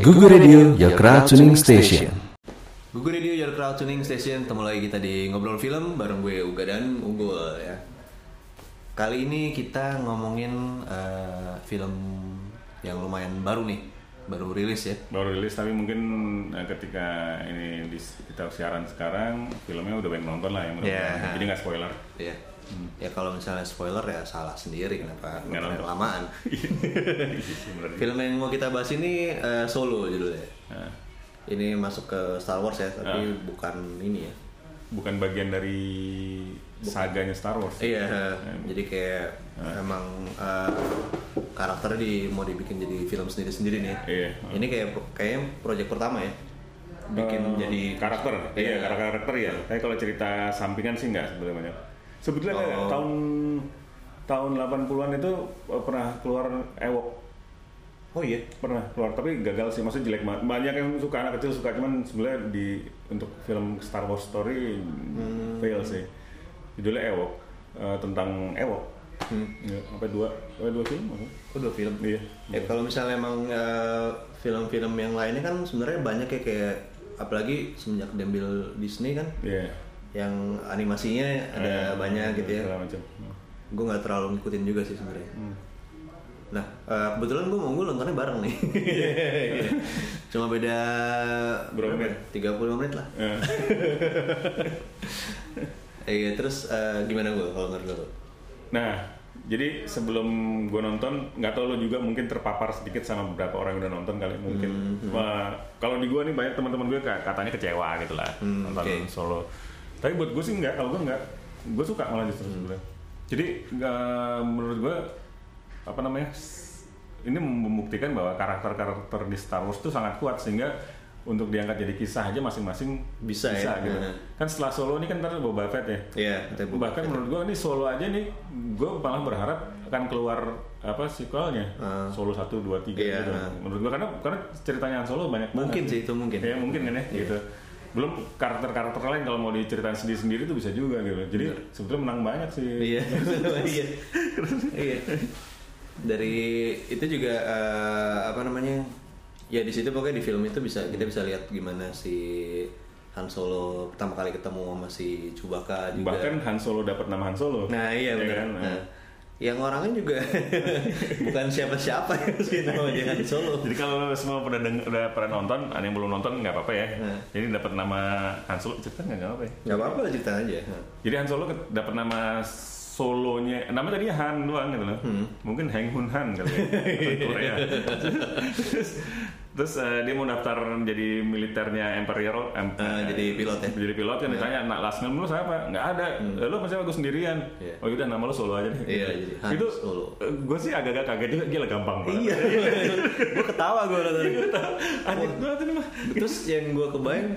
Google Radio, your crowd tuning station. Google Radio Your Crowd Tuning Station. Ketemu lagi kita di Ngobrol Film Bareng gue Uga dan Unggul ya. Kali ini kita ngomongin eh, film yang lumayan baru nih Baru rilis ya. Baru rilis tapi mungkin eh, ketika ini di, kita siaran sekarang filmnya udah banyak nonton lah yang udah Yeah. jadi nggak spoiler Ya kalau misalnya spoiler ya salah sendiri kenapa nonton. kelamaan Iya. Film yang mau kita bahas ini eh, Solo judulnya Nah, Ini masuk ke Star Wars ya Tapi Ah. bukan ini ya bukan bagian dari saganya Star Wars Iya, Hmm. jadi kayak emang eh, karakternya di mau dibikin jadi film sendiri-sendiri nih. Iya. Ini kayak kayaknya proyek pertama ya. Bikin Eh, jadi karakter iya Iya. karakter karakter ya tapi kalau cerita sampingan sih nggak sebetulnya banyak sebetulnya Oh. tahun tahun 80-an itu eh, pernah keluar Ewok Oh iya. pernah keluar tapi gagal sih maksudnya jelek banget banyak yang suka anak kecil suka cuman sebenarnya di untuk film Star Wars story Hmm. fail sih judulnya Ewok eh, tentang Ewok Hmm. Ya, apa dua apa dua film apa? Oh, dua film. iya Ya kalau misalnya emang eh, film-film yang lainnya kan sebenarnya banyak ya kayak apalagi semenjak diambil Disney kan iya yang animasinya ada Eh, banyak gitu ya. Gue nggak terlalu ngikutin juga sih sebenarnya. Hmm. Nah, eh, kebetulan gue mau gue nontonnya bareng nih. Cuma beda Berapa menit? 30 menit lah. Iya, terus eh, gimana gue kalau menurut lo? nah jadi sebelum gue nonton nggak tahu lo juga mungkin terpapar sedikit sama beberapa orang yang udah nonton kali mungkin Hmm, Wah, kalau di gue nih banyak teman-teman gue ka- katanya kecewa gitu lah Hmm, nonton oke. solo tapi buat gue sih nggak kalau gue nggak gue suka malah justru Hmm. sebenarnya jadi nggak menurut gue apa namanya ini membuktikan bahwa karakter-karakter di Star Wars itu sangat kuat sehingga untuk diangkat jadi kisah aja masing-masing Bisa ya? gitu. Nah. Kan setelah Solo ini kan ntar Boba Fett ya. Iya, buka. Bahkan menurut gua ini Solo aja nih, gua malah berharap akan keluar apa sequelnya Ah. Solo 1, 2, 3 Iya, gitu. Menurut gua karena karena ceritanya Solo banyak banget. Mungkin sih, itu mungkin. Ya mungkin kan ya gitu. Belum karakter-karakter lain kalau mau diceritain sendiri-sendiri itu bisa juga gitu. Jadi sebetulnya menang banyak sih. Iya, iya, iya. Dari itu juga eh, apa namanya? Ya di situ pokoknya di film itu bisa kita bisa lihat gimana si Han Solo pertama kali ketemu sama si Chewbacca juga. Bahkan Han Solo dapat nama Han Solo. Nah iya Ya benar. kan? Nah, yang orangnya juga bukan siapa-siapa ya sih namanya Han Solo. Jadi kalau lo semua pernah udah pernah nonton, ada yang belum nonton nggak apa-apa ya. Nah. Jadi dapat nama Han Solo, cerita nggak nggak apa-apa ya. Nggak apa-apa cerita aja. Jadi Han Solo dapat nama solonya, nama tadi Han doang gitu loh. Mungkin Heng Hun Han kali ya, Korea. terus terus, eh, dia mau daftar jadi militernya Imperial, em- Eh, jadi pilot ya? Jadi pilot kan ditanya, nak last name lu siapa? Nggak ada. "Eh, Lu masih aku sendirian. Iya. Oh udah nama lu Solo aja deh. Iya, jadi Han Itu Solo. gue sih agak-agak kaget juga, gila gampang banget. Iya, gue ketawa gue nonton. Anjir banget ini mah. Terus yang gue kebayang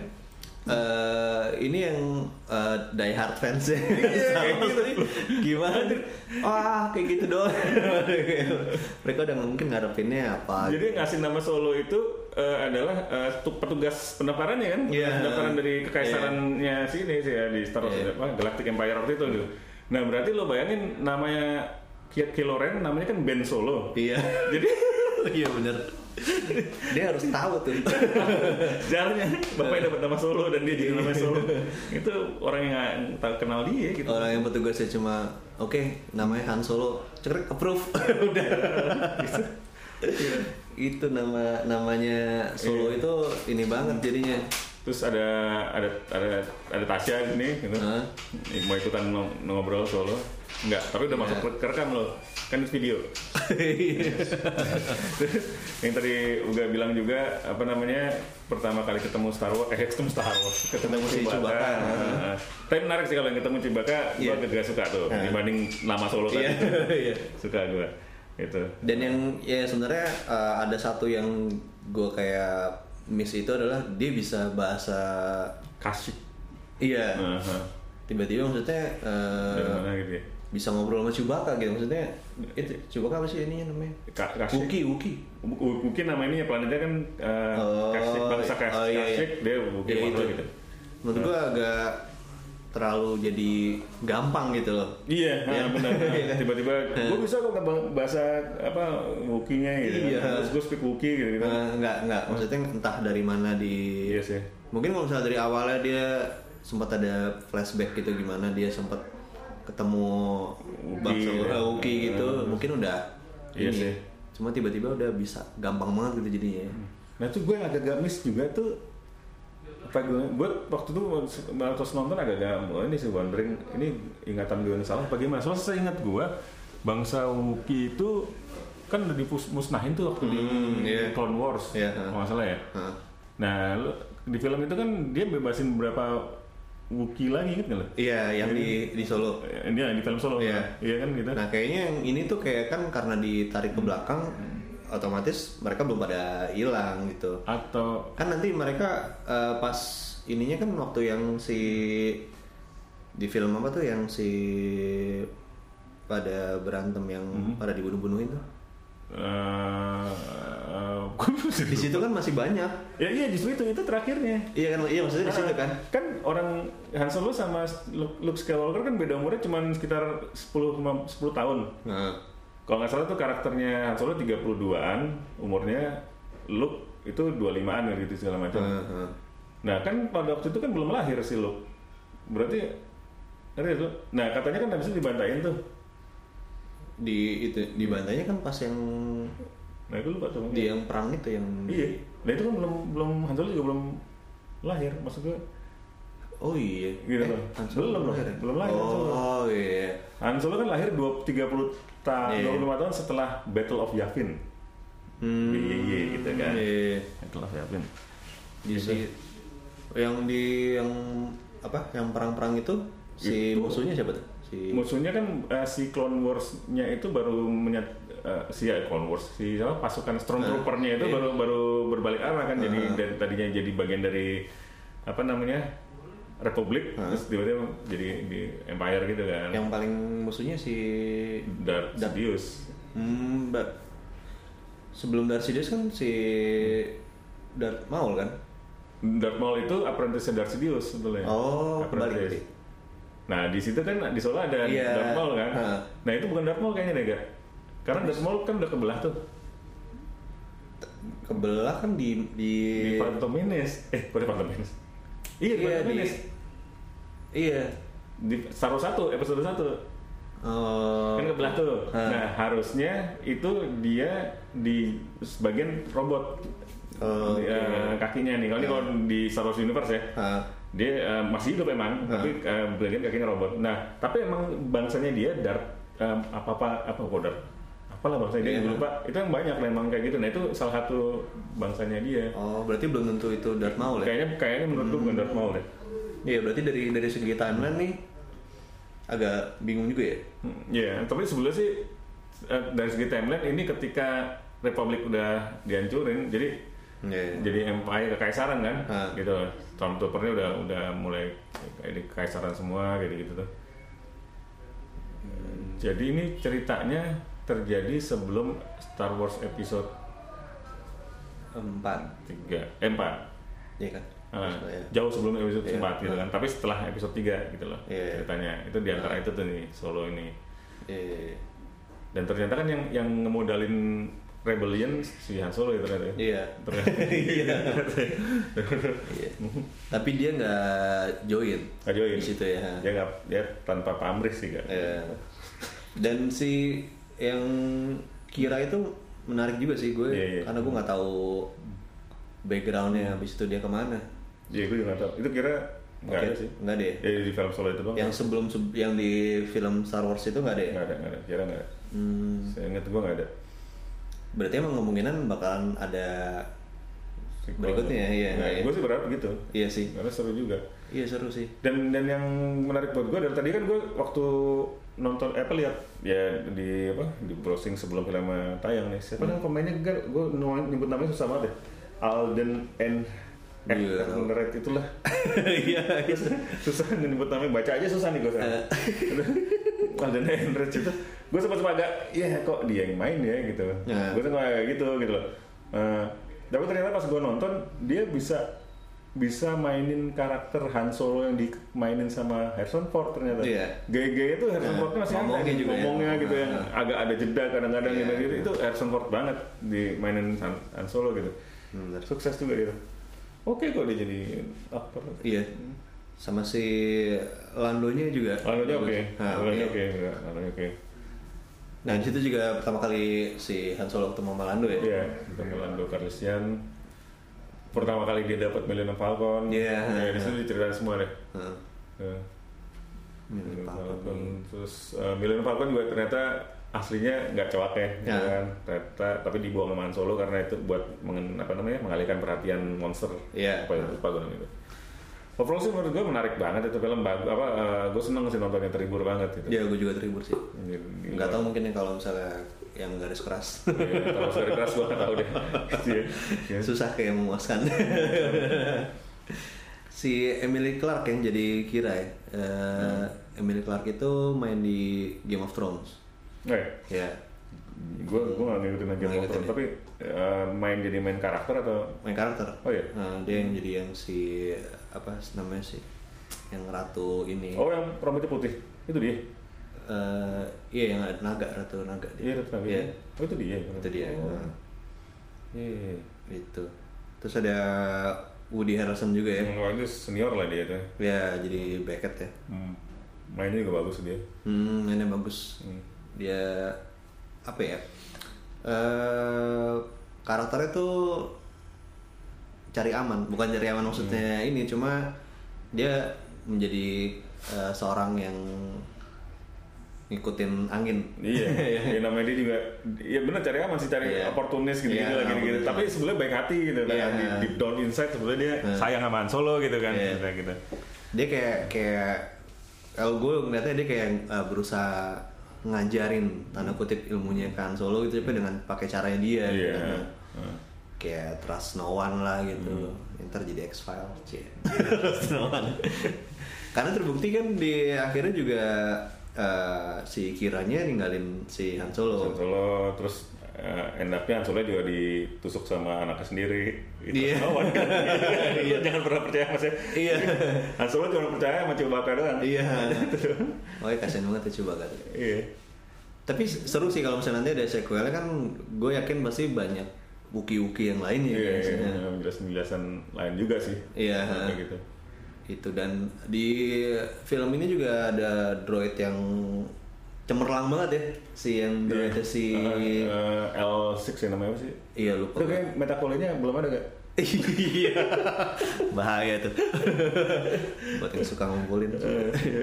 eh ini yang eh, die hard fans ya Kayak gitu. gimana tuh wah kayak gitu doang mereka udah mungkin ngarepinnya apa Jadi ngasih nama Solo itu eh, adalah tu- petugas pendaftarannya kan? Iya. Pendaftaran dari kekaisarannya sini sih ya di Star Wars Iya. apa, Galactic Empire waktu itu gitu. Nah berarti lo bayangin namanya Kiat Kiloren namanya kan Ben Solo. iya Jadi iya bener dia harus tahu tuh jarnya bapaknya dapat nama Solo dan dia jadi nama Solo. itu orang yang tahu kenal dia gitu. orang yang petugasnya cuma oke namanya Han Solo cekrek approve udah itu nama namanya Solo Iya. itu ini banget jadinya Terus ada ada ada ada Tasya gini gitu. Hah? Mau ikutan ngo- ngobrol Solo. Enggak, tapi udah masuk ke rekam loh. Kan itu video. yang tadi udah bilang juga apa namanya pertama kali ketemu Star Wars eh ketemu Star Wars ketemu Si Chewbacca. Chewbacca. Nah, tapi menarik sih kalau yang ketemu Chewbacca Iya. gua agak suka tuh Nah. dibanding nama Solo tadi Iya, iya. suka gua itu Dan yang ya sebenarnya uh, ada satu yang gue kayak miss itu adalah dia bisa bahasa kasih iya Aha. tiba-tiba maksudnya uh, dari mana gitu ya bisa ngobrol sama Chewbacca gitu maksudnya itu Chewbacca apa sih ininya namanya Ka- Kashyyyk. Wookie Wookie Bu- Mungkin nama ini ya planetnya kan uh, Oh, bangsa Kas- oh, iya, iya. Dia Iya, World itu. gitu. menurut gue agak terlalu jadi gampang gitu loh. Iya, Iya. nah, benar. Nah, Tiba-tiba gue bisa kok bahasa apa Wookie-nya gitu. Iya. kan. Terus gue speak Wookie gitu. gitu. Eh, nggak nggak maksudnya entah dari mana di Iya sih. mungkin kalau misalnya dari awalnya dia sempat ada flashback gitu gimana dia sempat ketemu bangsa ya. Uki gitu mungkin udah Iya ini. sih. cuma tiba-tiba udah bisa gampang banget gitu jadinya Nah itu gue agak-agak miss juga tuh apa gue, gue waktu itu terus nonton agak-agak oh, ini sih wondering ini ingatan gue yang salah apa gimana soalnya saya ingat gue bangsa Wookiee itu kan udah dimusnahin tuh waktu di Hmm, iya. Clone Wars Iya, kalau nggak salah ya Hah. nah di film itu kan dia bebasin beberapa Wookiee lagi inget nggak lo? iya yang di di Solo. Ini di film Solo. Iya. iya kan gitu. Nah kayaknya yang ini tuh kayak kan karena ditarik ke belakang otomatis mereka belum pada hilang gitu. Atau kan nanti mereka eh, pas ininya kan waktu yang si di film apa tuh yang si pada berantem yang pada dibunuh-bunuhin tuh belum bisa di situ kan masih banyak Ya iya justru itu itu terakhirnya. iya kan iya maksudnya di situ kan Kan orang Han Solo sama Luke Skywalker kan beda umurnya cuma sekitar 10 lima- 10 tahun. nah Kalau nggak salah tuh karakternya Han Solo 32-an, umurnya Luke itu 25-an gitu segala macam. Heeh, heeh. Nah, kan pada waktu itu kan belum lahir si Luke. Berarti ngerti tuh. Nah, katanya kan habis itu dibantain tuh. Di itu di bantainya kan pas yang Nah, gue lupa tuh. di yang perang itu yang Iya. Nah, itu kan belum belum Han Solo juga belum lahir. Maksud gue oh iya Gitu Eh, loh. Han Solo Belum, lahir ya? belum lahir Solo. oh iya Han Solo kan lahir 2, 30 ta, Iya. 25 tahun setelah Battle of Yavin. hmm, Iya, iya, gitu kan. iya. Battle of Yavin. di si yang di yang apa yang perang-perang itu si Itu. musuhnya siapa tuh si Musuhnya kan eh, si Clone Wars-nya itu baru menyat eh, si ya, Clone Wars si apa pasukan Stormtrooper-nya itu iya. baru baru berbalik arah kan jadi Ah. dari tadinya jadi bagian dari apa namanya Republik Ah. terus tiba-tiba jadi di Empire gitu kan. yang paling musuhnya si Darth Darth- Sidious. hmm, Mbak. sebelum Darth Sidious kan si Darth Maul kan Darth Maul itu apprentice Darth Sidious sebetulnya. Oh, Apprentice. berarti. Nah di situ kan di Solo ada Iya. Darth Maul kan. Ha. Nah itu bukan Darth Maul kayaknya deh gak. Karena Darth Maul kan udah kebelah tuh kebelah kan di di, di Phantom Menace. Eh, bukan di Phantom Menace. Iya, di iya Phantom Menace. iya Di Wars 1, episode 1. Oh, kan kebelah tuh. Nah harusnya itu dia di sebagian robot. Oh, Di, oke. eh, kakinya nih. Kalau ini Ha. kalau di Star Wars Universe ya. Dia eh, masih hidup emang Ah. tapi eh, bagian kakinya robot. Nah tapi emang bangsanya dia dark apa apa apa kok dark apalah bangsanya dia gue lupa. Itu yang banyak memang kayak gitu. Nah itu salah satu bangsanya dia. Oh berarti belum tentu itu Darth Maul ya? Kayaknya kayaknya menurut gue bukan Darth Maul deh iya berarti dari dari segi timeline nih agak bingung juga ya? Hmm, Iya, tapi sebelumnya sih eh, dari segi timeline ini ketika Republik udah dihancurin, jadi Iya. jadi empire kekaisaran kan, Ah. gitu. Stormtrooper-nya udah udah mulai kayak di kekaisaran semua, gitu gitu tuh. Jadi ini ceritanya terjadi sebelum Star Wars episode empat 3, eh 4. iya kan Ah, Maksudnya, jauh sebelum episode Iya. 4 gitu kan, tapi setelah episode 3 gitu loh Iya. ceritanya. Itu di antara itu tuh nih solo ini. iya Dan ternyata kan yang yang ngemodalin Rebellion si Han Solo ternyata. ya. iya Ternyata. iya Iya. tapi dia nggak join Nggak join. di situ ya Dia nggak dia tanpa pamrih sih kan. Iya. dan si yang kira itu menarik juga sih gue Iya, iya. karena gue nggak tahu backgroundnya habis itu dia ke mana Iya gue juga nggak tahu. Itu kira nggak ada sih. nggak ada ya? Ya di film Solo itu doang. yang sebelum seb- yang di film Star Wars itu nggak ada ya nggak ada nggak ada. Kira nggak ada. Hmm, Saya ingat gue nggak ada. Berarti emang kemungkinan bakalan ada berikutnya iya Nah, iya. gue sih berharap gitu. iya sih. Karena seru juga. iya seru sih. Dan dan yang menarik buat gue dari tadi kan gue waktu nonton eh, apa lihat ya di apa di browsing sebelum filmnya tayang nih. Siapa yang pemainnya? Gue gue nyebut namanya susah banget ya Alden and eh, Iya, tahu. Red itulah. Iya. Susah nyebut namanya. Baca aja susah nih gue sekarang. Alden and Red itu gue sempat sempat agak ya kok dia yang main ya gitu Ya. gue sempat agak gitu gitu loh Eh, tapi ternyata pas gue nonton dia bisa bisa mainin karakter Han Solo yang dimainin sama Harrison Ford ternyata. Iya. Gaya-gaya itu Harrison Nah, Fordnya masih ada ngomongnya gitu. juga ya. ngomongnya gitu yang Nah. agak ada jeda kadang-kadang Iya, gitu, gitu. iya. Itu Harrison Ford banget dimainin Han, Han Solo gitu. Bener. Sukses juga dia. Oke kok dia jadi aktor. Iya. Sama si Landonya juga. Landonya oke. Nah, Landonya oke. oke. enggak, Landonya oke. Nah, di situ juga pertama kali si Han Solo ketemu sama Lando ya. Iya, ketemu Lando Calrissian. Pertama kali dia dapat Millennium Falcon. Iya. Ya, di situ diceritain semua deh. Nah, Ya. Millennium Falcon. Falcon. Terus uh, Millennium Falcon juga ternyata aslinya nggak cowok ya, Ya. kan? Ternyata tapi dibuang sama Han Solo karena itu buat mengen, apa namanya mengalihkan perhatian monster. Iya. Apa itu? Lupa gue namanya itu. Overall sih menurut gue menarik banget itu film bagus. Apa uh, gue seneng sih nontonnya terhibur banget gitu. Ya, gue juga terhibur sih. Di Nggak luar- tahu mungkin ya kalau misalnya yang garis keras. Iya, kalau sekali keras gue nggak tahu deh. Gitu ya. Susah kayak memuaskan. si Emily Clark yang jadi Kira ya. Eh, Emily Clark itu main di Game of Thrones. Eh, Ya, gue gue nggak ngikutin motor, ngikutin ya? tapi uh, main jadi main karakter atau main karakter. Oh, iya? Nah, dia yang jadi yang si apa namanya sih? Yang ratu ini. oh yang rambutnya putih itu dia Eh, iya yang ada naga ratu naga dia. iya itu nabi Iya, oh itu dia itu dia. oh. Nah, iya itu. Terus ada Woody Harrelson juga ya. Hmm, wah, itu senior lah dia tuh Ya jadi Beckett ya. hmm. mainnya juga bagus dia Hmm, mainnya bagus. Hmm. Dia apa ya? Eh karakternya tuh cari aman, bukan cari aman maksudnya Hmm. ini, cuma dia menjadi eh, seorang yang ngikutin angin. iya ya, namanya dia juga ya benar cari aman sih cari Iya. oportunis gitu gitu Iya, gitu, gitu. oportunis. tapi sebenarnya baik hati gitu kan Iya. di deep down inside sebenarnya dia Hmm. sayang sama Han Solo gitu kan Iya. gitu, gitu. Dia kayak kayak kalau gue ngeliatnya dia kayak eh, berusaha ngajarin tanda kutip ilmunya kan Solo gitu tapi dengan pakai caranya dia. iya gitu. Nah, Hmm. kayak trust no one lah gitu ntar jadi X File trust no one karena terbukti kan di akhirnya juga eh, si Kiranya ninggalin si Han Solo Han Solo terus uh, end up-nya Solo juga ditusuk sama anaknya sendiri. Itu Iya. lawan kan? Iya. Jangan pernah percaya sama saya. Iya. Han Solo cuma percaya sama Chewbacca doang. Iya. Oh kasian banget ya coba kan iya. Tapi seru sih kalau misalnya nanti ada sequelnya kan gue yakin pasti banyak uki-uki yang lain ya iya biasanya. penjelasan-penjelasan lain juga sih. Iya. Kayak gitu. Itu dan di film ini juga ada droid yang cemerlang banget ya si yang droidnya si Uh, uh, L6 ya namanya apa sih iya lupa itu kayak metakolenya belum ada gak? iya bahaya tuh buat yang suka ngumpulin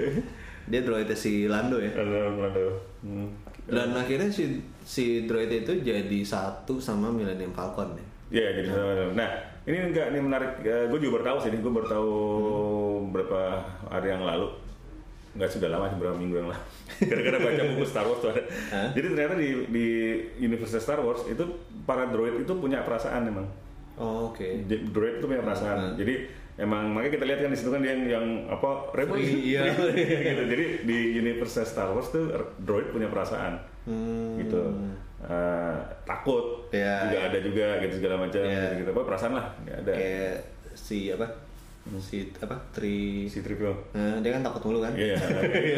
dia droidnya si Lando ya Lando. Hmm. dan akhirnya si si droid itu jadi satu sama Millennium Falcon ya Iya, jadi sama-sama. Nah, ini enggak ini menarik. gue juga baru tahu sih, gue baru tahu beberapa hari yang lalu. Enggak sudah lama sih, beberapa minggu yang lalu. Gara-gara baca buku Star Wars tuh ada. Jadi ternyata di di universe Star Wars itu para droid itu punya perasaan emang. oh, oke Di- Droid itu punya perasaan. Hmm. Jadi emang makanya kita lihat kan di situ kan dia yang yang apa rebel iya. gitu. Jadi di universe Star Wars tuh droid punya perasaan Hmm. gitu Eh, takut Ya, juga ya. ada juga gitu segala macam Ya. gitu, gitu apa perasaan lah nggak ada kayak si apa si apa tri si Tripio nah, dia kan takut mulu kan iya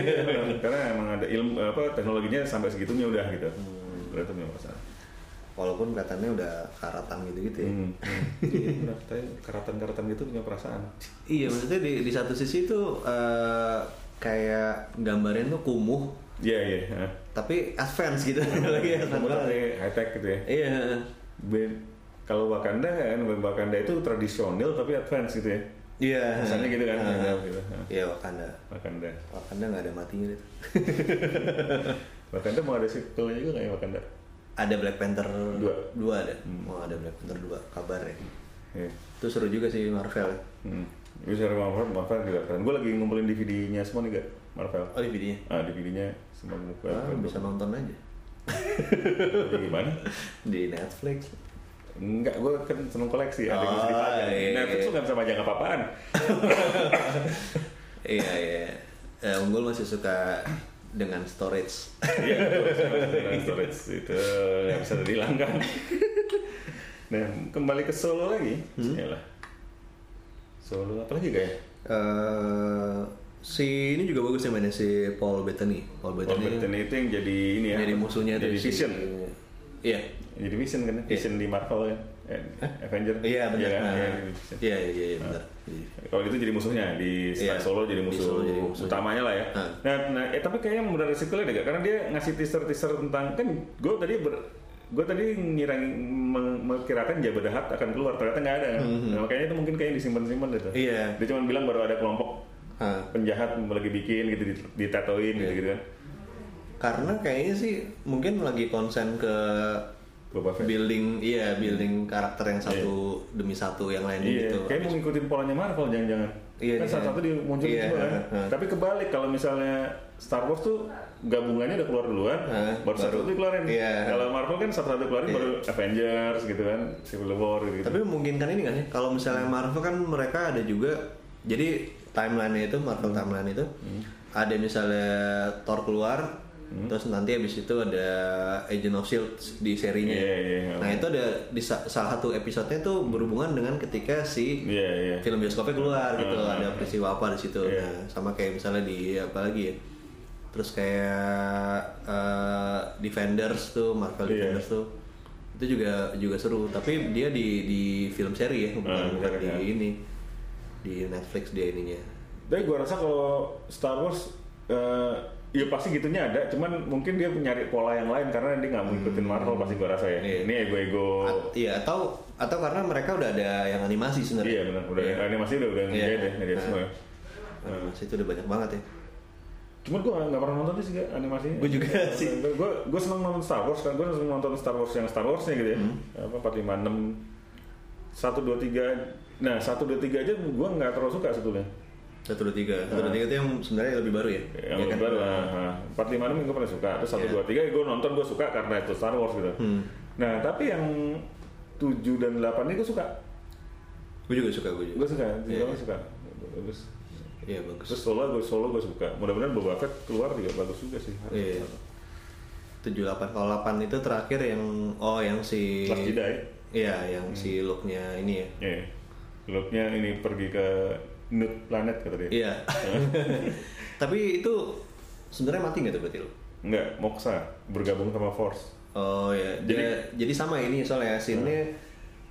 karena emang ada ilmu apa teknologinya sampai segitunya udah gitu Hmm. Tuh punya perasaan walaupun kelihatannya udah karatan gitu-gitu ya Hmm. Iya, benar. Tapi karatan-karatan gitu punya perasaan. Iya maksudnya di, di satu sisi itu eh, kayak gambarnya tuh kumuh Iya, iya. heeh. tapi advance gitu lagi tapi high tech gitu ya. Iya. Ben- kalau Wakanda kan Wakanda itu tradisional tapi advance gitu ya. Iya. Kesannya gitu kan, gitu. Iya Wakanda. Wakanda. Wakanda nggak ada matinya itu. Wakanda mau ada sequelnya juga nggak ya Wakanda? Ada Black Panther Dua. dua ada. Oh ada Black Panther dua kabar ya. Iya. Itu seru juga sih Marvel. Hmm. Bisa Marvel, Marvel juga keren. Gue lagi ngumpulin DVD-nya semua nih gak? Marvel. Oh DVD-nya. Ah, DVD-nya semua ngumpulin. Ah, bisa nonton aja Jadi gimana? di Netflix. Enggak, gue kan seneng koleksi. Ada yang Oh, bisa dipajang. iya. Netflix tuh nggak bisa pajang apa-apaan. iya iya. Eh, Unggul masih suka dengan storage. Iya, storage, storage itu nggak bisa dihilangkan. Nah, kembali ke Solo lagi. Hmm? Yalah. Solo apa lagi kayak? Eh, si ini juga bagus ya mainnya si Paul Bettany. Paul Paul Bettany, Bettany itu yang jadi ini ya. jadi musuhnya Jadi si- Vision. Iya. Jadi Vision kan? Vision di Marvel kan? Eh, Avenger. Iya benar. kan? Nah, Iya. Iya iya iya benar. Kalau itu jadi musuhnya di Star Iya, Solo jadi di musuh, Solo jadi musuh. utamanya lah ya. Nah. Nah, nah eh, tapi kayaknya modal sequelnya deh, karena dia ngasih teaser teaser tentang kan gue tadi ber, gue tadi ngira meng- mengkirakan Hutt akan keluar ternyata nggak ada. Nah, makanya itu mungkin kayak disimpan simpan gitu. Hmm, Iya. Dia cuma bilang baru ada kelompok Ah. penjahat lagi bikin gitu di- ditatoin gitu Iya. gitu kan. Karena kayaknya sih mungkin lagi konsen ke Boba Fett. building iya building karakter yang satu demi satu yang lain Iya, gitu. kayak mau ngikutin polanya Marvel jangan-jangan. Iya, kan iya. satu-satu dia muncul Iya, juga kan. heeh. Tapi kebalik kalau misalnya Star Wars tuh gabungannya udah keluar duluan, Heeh, baru satu baru- itu keluarin. iya. Kalau Marvel kan satu-satu keluarin Iya. baru Avengers gitu kan, Civil War gitu. Tapi memungkinkan ini kan ya, kalau misalnya Marvel kan mereka ada juga, jadi timeline itu Marvel timeline itu ada misalnya Thor keluar, terus nanti habis itu ada Agent of Shield di serinya. Iya, iya, iya. Nah itu ada di sa- salah satu episodenya tuh berhubungan dengan ketika si Iya, iya. film bioskopnya keluar gitu, Ah. ada peristiwa apa di situ. Iya. Nah, sama kayak misalnya di apa lagi ya? Terus kayak eh, Defenders tuh, Marvel Iya. Defenders tuh. Itu juga juga seru, tapi dia di di film seri ya, bukan Ah, bukan di ya. ini. Di Netflix dia ininya. Tapi gue rasa kalau Star Wars eh, ya pasti gitunya ada, cuman mungkin dia nyari pola yang lain karena dia nggak mau ngikutin Marvel pasti gue rasa ya. Hmm. Iya. Ini ego-ego. At- Iya, atau atau karena mereka udah ada yang animasi sebenarnya. Iya benar, udah Iya. animasi udah udah ngejahit ya, ngejahit Nah. semua ya. Animasi itu udah banyak banget ya. Cuma gue nggak pernah nonton sih gak animasinya. Gua juga sih. Gue gue seneng nonton Star Wars kan. Gue seneng nonton Star Wars yang Star Warsnya gitu ya. Hmm. Apa empat lima enam satu dua tiga. Nah satu dua tiga aja gue nggak terlalu suka sebetulnya. Satu dua tiga, satu dua tiga itu yang sebenarnya lebih baru ya. Yang Iya kan? baru lah. Empat lima enam gue pernah suka. Terus satu Iya. dua tiga gue nonton gue suka karena itu Star Wars gitu. Hmm. Nah tapi yang tujuh dan delapan ini gue suka. Gue juga suka, gue juga. Gue suka. Iya. Gue suka. Bagus. Iya bagus. Terus solo gue solo gue suka. Mudah-mudahan Boba Fett keluar juga bagus juga sih. Iya. tujuh delapan kalau delapan itu terakhir yang oh yang si Last Jedi. Iya, yang si looknya ini ya. Iya. Looknya ini pergi ke Nut planet kata dia. Iya. Tapi itu sebenarnya mati nggak tuh berarti lo? Enggak, Moxa bergabung sama Force. Oh ya, Jadi- jadi jadi sama ini soalnya scene-nya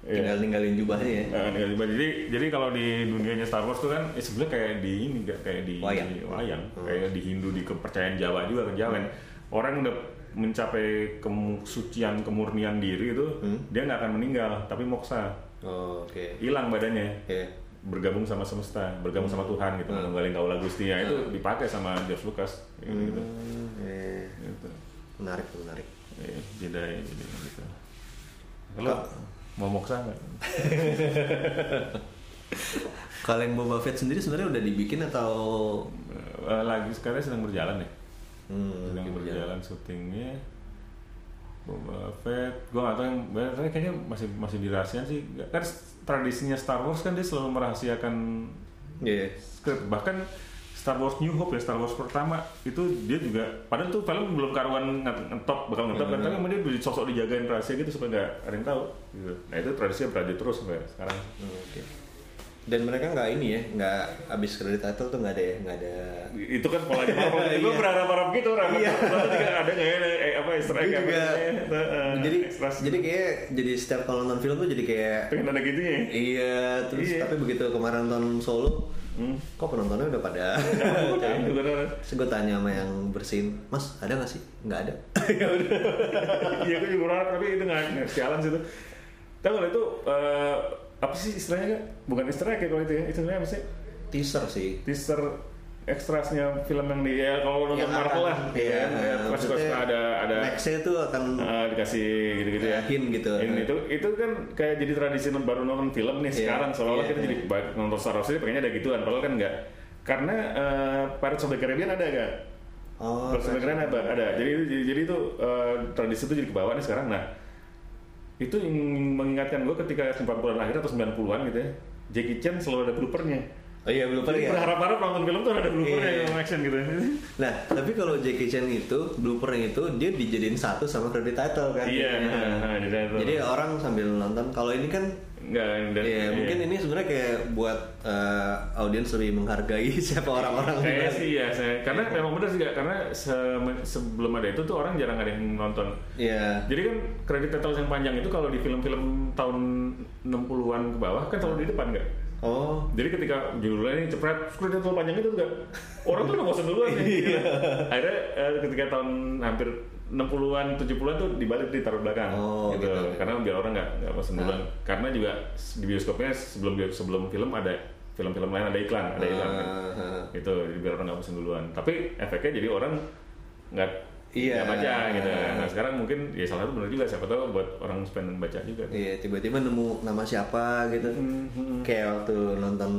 Iya. tinggal ninggalin jubahnya ya. Nah, tinggal diubah. jadi jadi kalau di dunianya Star Wars tuh kan ya sebenarnya kayak di ini enggak kayak di Wayang. di wayang. Hmm. kayak di Hindu di kepercayaan Jawa juga kejawen. Orang udah mencapai kesucian kemurnian diri itu Hmm. dia nggak akan meninggal tapi moksa Oh, oke. hilang badannya Oke. Bergabung sama semesta bergabung sama Tuhan gitu Hmm. menggali gaula Gusti ya itu dipakai sama George Lucas gitu, gitu. Hmm, eh, Gitu. menarik menarik. Eh, Jedi jadi gitu. Lo Kak. mau moksa nggak? Kalau yang Boba Fett sendiri sebenarnya udah dibikin atau Eh, lagi sekarang sedang berjalan ya. hmm, sedang berjalan syutingnya. Boba Fett, gue gak tau yang kayaknya masih masih dirahasiakan sih. Kan tradisinya Star Wars kan dia selalu merahasiakan Iya. skrip. Bahkan Star Wars New Hope ya Star Wars pertama itu dia juga padahal tuh film belum karuan nge- ngetop bakal ngetop kan tapi kemudian dia sosok dijagain rahasia gitu supaya nggak ada yang tahu gitu. Nah itu tradisinya berlanjut terus sampai sekarang. Hmm, Oke. Dan mereka nggak ini ya, nggak abis kredit title tuh nggak ada ya, nggak ada. itu kan polanya Marvel gue Iya. berharap-harap gitu orang Iya. juga ada nggak ya eh, apa Easter egg Gue apa juga. Eh, jadi jadi kayak jadi setiap kalau nonton film tuh jadi kayak pengen ada gitu ya iya terus Iya. tapi begitu kemarin nonton Solo, Hmm. kok penontonnya udah pada. Itu. Terus gue tanya sama yang bersin, Mas ada nggak sih? Nggak ada. iya gue juga berharap tapi itu nggak sialan sih itu tahu nggak itu eh, apa sih istilahnya bukan Easter egg ya kalau itu ya istilahnya apa sih Teaser sih. teaser ekstrasnya film yang di ya kalau nonton Yang Marvel akan- lah iya, ya, ya, pasti maksudnya suka ada ada Nextnya tuh akan Ah, dikasih gitu-gitu ya. Hint gitu. Hint itu itu kan kayak jadi tradisi baru nonton film nih Iya, sekarang seolah-olah iya, kita iya. jadi ba- nonton Star Wars ini pengennya ada gituan padahal kan enggak. Karena eh, Pirates of the Caribbean ada enggak? oh, Pirates of the Caribbean ada, ada. Jadi jadi, jadi itu eh, tradisi itu jadi ke bawah nih sekarang. Nah, itu yang mengingatkan gue ketika 90-an akhir atau 90-an gitu ya. Jackie Chan selalu ada bloopernya. Oh iya belum Jadi ya. berharap-harap nonton film tuh ada bloopernya Iya. yang action gitu. Nah, tapi kalau Jackie Chan itu bloopernya itu dia dijadiin satu sama credit title kan. Iya, Nah, nah, jadi itu. Jadi orang sambil nonton. Kalau ini kan nggak dan- Iya, mungkin ini sebenarnya kayak buat eh, audiens lebih menghargai siapa orang-orang balik. sih ya, saya, karena memang benar sih karena se- sebelum ada itu tuh orang jarang ada yang nonton. Iya. Jadi kan kredit titles yang panjang itu kalau di film-film tahun 60-an ke bawah kan selalu di depan nggak? Oh. Jadi ketika judulnya ini cepret, kredit title panjang itu juga orang tuh udah bosan duluan nih. gitu. Akhirnya eh, ketika tahun hampir 60-an, 70-an tuh dibalik ditaruh belakang Oh, gitu. gitu. Karena biar orang nggak nggak bosan duluan. Karena juga di bioskopnya sebelum sebelum film ada film-film lain ada iklan, ada iklan kan. Ah, Gitu, jadi biar orang nggak bosan duluan. Tapi efeknya jadi orang nggak Iya. nggak baca gitu. Nah sekarang mungkin ya salah satu benar juga siapa tahu buat orang pengen baca juga. Iya, tiba-tiba nemu nama siapa gitu. Hmm, Kayak waktu nonton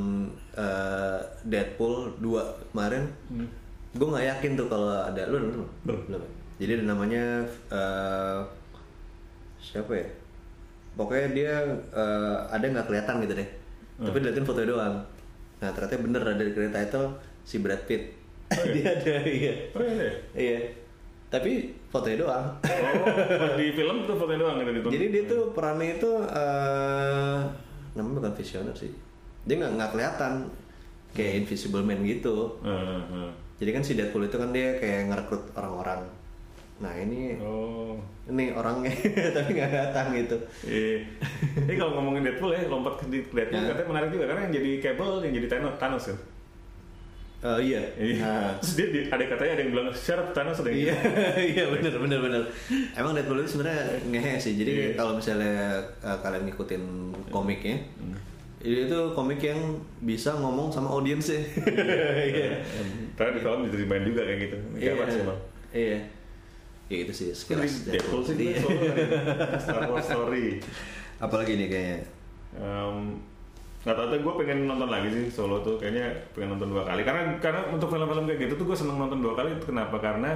eh, Deadpool 2 kemarin, Hmm. gue nggak yakin tuh kalau ada lu nonton belum? Belum. Jadi ada namanya eh, siapa ya? Pokoknya dia eh, ada nggak kelihatan gitu deh. Hmm. Tapi diliatin foto doang. Nah ternyata bener ada di credit title si Brad Pitt. dia ada iya. Oh iya. deh. Iya. Tapi fotonya doang. Oh, di film tuh fotonya doang gitu ditonton. Jadi dia tuh perannya itu eh namanya bukan visioner sih. Dia nggak nggak kelihatan kayak Invisible Man gitu. Heeh, heeh. Jadi kan si Deadpool itu kan dia kayak ngerekrut orang-orang. Nah ini Oh. ini orangnya tapi nggak datang gitu. Iya. Ini kalau ngomongin Deadpool ya, lompat ke di- Deadpool Ya. katanya menarik juga karena yang jadi Cable yang jadi Thanos, Thanos kan. Oh iya. Iya. Nah, Terus dia di- ada katanya ada yang bilang syarat Thanos ada yang iya iya bener bener bener. Emang Deadpool itu sebenarnya ngehe sih. Jadi Iya. kalau misalnya eh, kalian ngikutin komiknya, Hmm. itu komik yang bisa ngomong sama audiensnya. Iya. Karena di film diterima juga kayak gitu. Sih emang? Iya. Ya itu sih Sekilas Deadpool sih Iya. Star Wars Story. Apalagi nih kayaknya. Em, nggak tahu tuh gue pengen nonton lagi sih solo tuh kayaknya pengen nonton dua kali karena karena untuk film-film kayak gitu tuh gue seneng nonton dua kali kenapa karena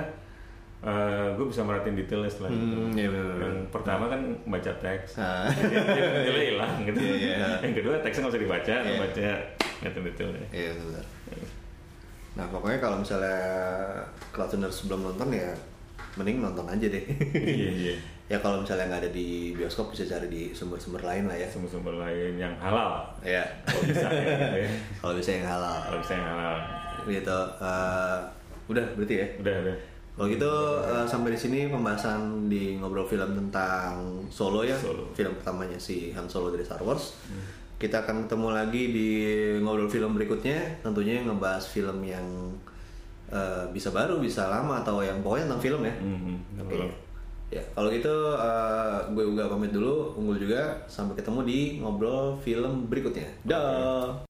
gue bisa merhatiin detailnya setelah itu Hmm, iya benar. yang pertama kan baca teks Ah. jadi detailnya hilang gitu Iya, iya. yang kedua teksnya nggak usah dibaca Iya. baca ngeliatin detailnya Iya benar. Nah pokoknya kalau misalnya Cloudtuners sebelum nonton ya mending nonton aja deh. iya iya ya kalau misalnya nggak ada di bioskop bisa cari di sumber-sumber lain lah ya. sumber-sumber lain yang halal Ya. kalau bisa ya, gitu ya. Kalau bisa yang halal. kalau bisa yang halal Gitu. eh, udah berarti ya. udah udah Kalau gitu eh, sampai di sini pembahasan di ngobrol film tentang Solo ya, Solo. film pertamanya si Han Solo dari Star Wars. Kita akan ketemu lagi di ngobrol film berikutnya, tentunya ngebahas film yang eh, bisa baru, bisa lama atau yang pokoknya tentang film ya. Mhm, Oke. film. Ya, kalau gitu eh, gue juga pamit dulu, unggul juga. Sampai ketemu di ngobrol film berikutnya. Dah.